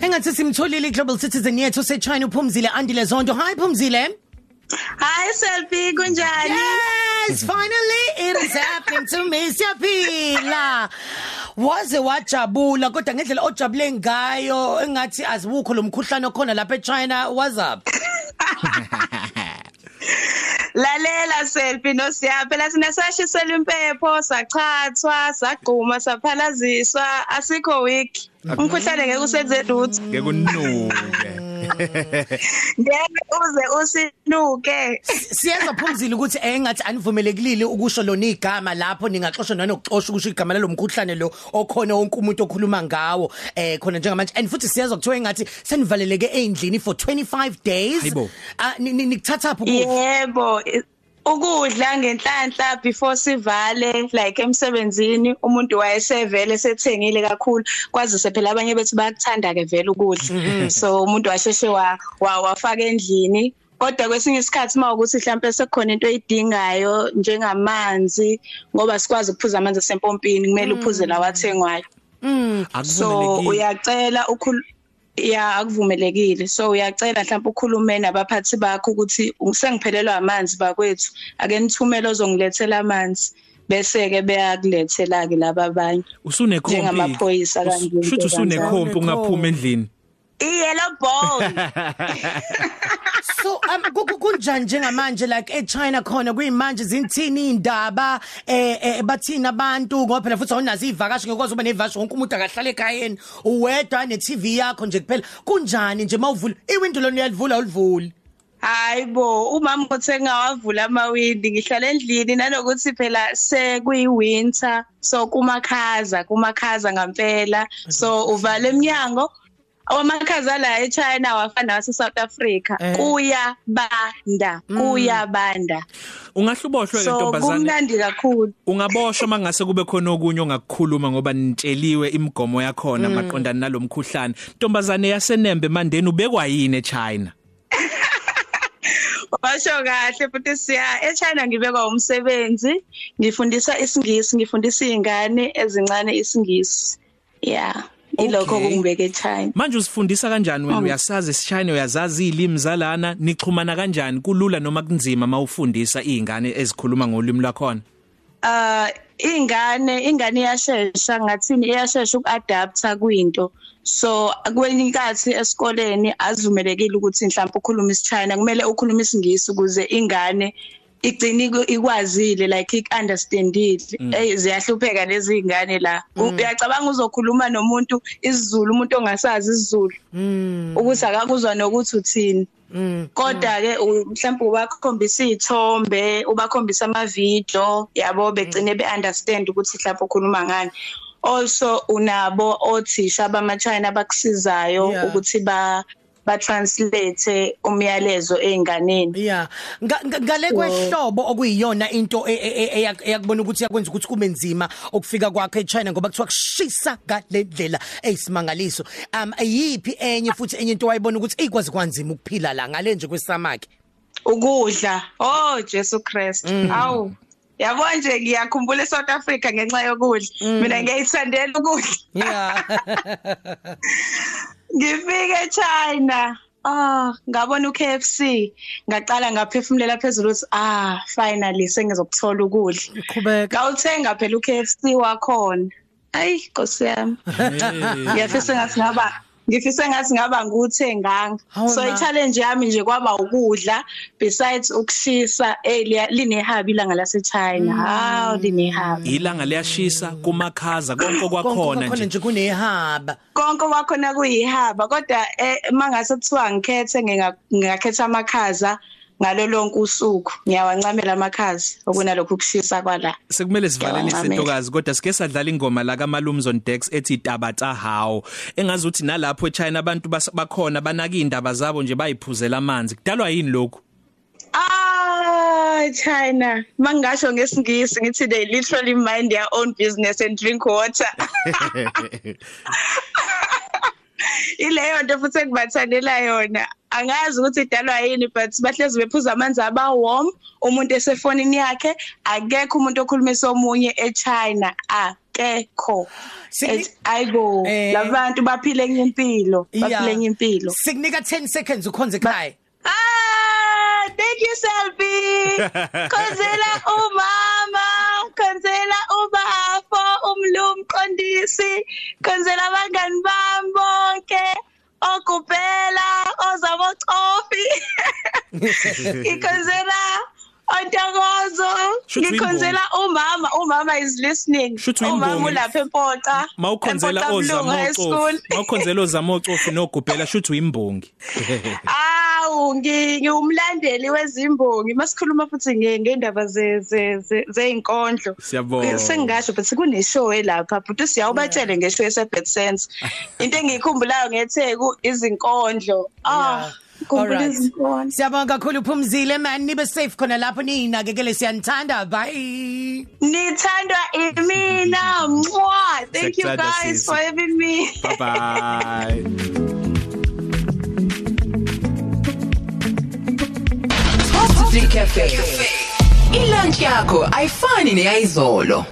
engathi simtholile iglobal citizen yethu seChina uphumzile andile zondo hi phumzile Hi Selfie kunjani? Yes, finally it is happening to me siyaphila. Waze wajabula kodwa ngendlela ojabule ngayo engathi azibukho lomkhuhlane okhona lapha eChina what's up? Lalela Selfie no siya phela sina sashiselwa impepho sachathwa sagquma saphalaziswa asikho week. Umkhuhlane ngeke usenze lutho. Ngeke unuke. Ngeke uze usinuke. Siyenza phumzile ukuthi engathi anivumelekile ukusho lona igama lapho ningaxoshwa nanokuxoshwa ukusho igama lalomkhuhlane lo okhona wonke umuntu okhuluma ngawo eh khona njengamanje and futhi siyazwa kuthiwa engathi senivaleleke endlini for 25 days. Ah nikuthatha phuphi? Yebo. Ukudla ngenhlanhla before sivale like emsebenzini umuntu wayesevele sethengile kakhulu kwazise phela abanye bethu bayakuthanda ke vele ukudla. So umuntu washeshe wa wafaka endlini. Kodwa kwesinye isikhathi mawukuthi mhlawumbe sekukhona into oyidingayo njengamanzi ngoba sikwazi ukuphuza amanzi asempompini kumele uphuze lawa athengwayo. Mm. so uyacela ukhulu ya akuvumelekile. So uyacela mhlawumbe ukhulume nabaphathi bakho ukuthi sengiphelelwa amanzi bakwethu. Ake nithumele ozongilethela amanzi bese ke beyakulethela ke laba abanye. Usune khompi njengamaphoyisa kanje. shuthi usune khompi ungaphuma endlini. Iyellow ball. so um kunjani njengamanje like eChina khona kuyimanje zinthini indaba eh eh, bathina abantu ngoba phela futhi awunazi ivakashi ngekwazi uba nevakashi wonke umuntu akahlala ekhayeni uwedwa ne TV yakho nje kuphela. Kunjani nje mawuvula iwindow lona uyalivula ulivuli Hayibo umama uthe ngawavula amawindi ngihlala endlini nanokuthi phela sekuyi winter so kumakhaza kumakhaza ngampela. So uvala eminyango awamakhaza la eChina wafana wase South Africa. Kuya banda kuya banda ungahluboshwe ke so ntombazane? kumnandi kakhulu. Ungaboshwa mangase kube khona okunye ongakukhuluma ngoba nitsheliwe imigomo yakhona maqondana nalomkhuhlane ntombazane yasenembe mandeni ubekwa yini eChina? Washo kahle futhi siya eChina ngibekwa umsebenzi ngifundisa isingisi ngifundisa izingane ezincane isingisi. Yeah. Ilokho Okay. kungibeke eChina manje usifundisa kanjani wena? Uyasazi isichina uyazazi ilimi zalana? Nixhumana kanjani? Kulula noma kunzima mawufundisa izingane ezikhuluma ngolimi lwakhona? Uh ingane ingane iyashesha ngathini? Iyashesha ukuadapta kwinto so kwenye inkathi esikoleni azivumelekile ukuthi mhlawumbe ukhuluma isichina kumele ukhulume isingisi ukuze ingane igcine iku- ikwazile like ikunderstandile eh ziyahlupheka lezi ingane la. Uyacabanga uzokhuluma nomuntu isiZulu umuntu ongasazi isiZulu? Ukuthi akakuzwa nokuthi uthini. Kodwa ke mhlawumbe ubakhombisa izithombe ubakhombisa ama video yabo begcine be understand ukuthi mhlawumbe ukhuluma ngani. Also unabo othisha bama China bakusizayo ukuthi ba ba translate umyalezo einganeni Yeah. Nga- nga- Ngale kwehlobo okuyiyona into e- e- e- eyak- eyakubona ukuthi yakwenza ukuthi kube nzima ukufika kwakhe eChina ngoba kuthiwa kushisa galendlela eyisimangaliso. Um yipi enye futhi enye into wayibona ukuthi ikwazi kwanzima ukuphila la ngale nje kwesamake. ukudla. Oh Jesu Christ. Awu. Yabo nje ngiyakhumbula eSouth Africa ngenxa yokudla. Mina ngiyayithandela ukudla. Yeah. ngifike eChina. Ah ngabona uKFC ngaqala ngaphefumulela phezulu ukuthi ah finally sengizokuthola ukudla. Qhubeka. ngawuthenga phela uKFC wakhona. Ayi Nkosi yami. Ngiyafisa ngathi ngaba ngifisa ngathi ngaba nguthenganga so i-challenge yami nje kwaba ukudla besides ukushisa eh linehabi ilanga laseChina. Hawu linehabi. Ilanga liyashisa kumakhaza konke Konke kwakhona nje. nje kunehaba. konke kwakhona kuyihaba kodwa eh, mangase kuthiwa ngikhethe nginga- ngingakhetha amakhaza ngalo lonke usuku. Ngiyawancamela amakhaza okunalokho kushisa kwala. Sekumele sivalele Ngiyawamamela. isentokazi kodwa sike sadlala ingoma la kaMalums on Dex ethi Tabata How engazuthi nalapho eChina abantu bas- bakhona banaka indaba zabo nje bayiphuzela amanzi. Kudalwa yini lokho Ah China mangasho ngesingisi ngithi they literally mind their own business and drink water. Ileyo nto futhi engibathandela yona. Angazi ukuthi idalwa yini but bahlezi bephuza amanzi aba warm umuntu esefonini yakhe akekho umuntu okhulumisa omunye eChina ah akekho Sini- Et ayibo Eh. labantu baphile enye impilo Yeah. baphile enye impilo Sikunika 10 seconds ukhonze ekhaya. Ah, thank you Selby. Khonzela umama, khonzela ubafo, umlum qondisi, khonzela abangani bami bonke, okupela, ozabo coffee. Ikhonzela Ontokozo, Shuthi ngikhonzela umama, umama is listening. Umama ulapha empota. Mawukhonzela School. mawukhonzela ozamocofu nogubhela shuthi uyimbongi Awu ngi- ngiwumlandeli wezimbongi masikhuluma futhi nge- ngendaba ze ze- ze- zeinkondlo. Siyabonga. Sengasho but kune show lapha but siyawubatshele ngeshow yesebet sense. Into engiyikhumbulayo ngetheku izinkondlo. Ah, Alright. izinkondlo. Siyabonga kakhulu Phumzile man nibe safe khona lapho ninakekele siyanithanda bye. Nithandwa imina. Mwah. Thank you Siyakuthanda, guys sisi. for having me. bye bye Top 3 Cafe. Ilunch yakho ayifani neyizolo.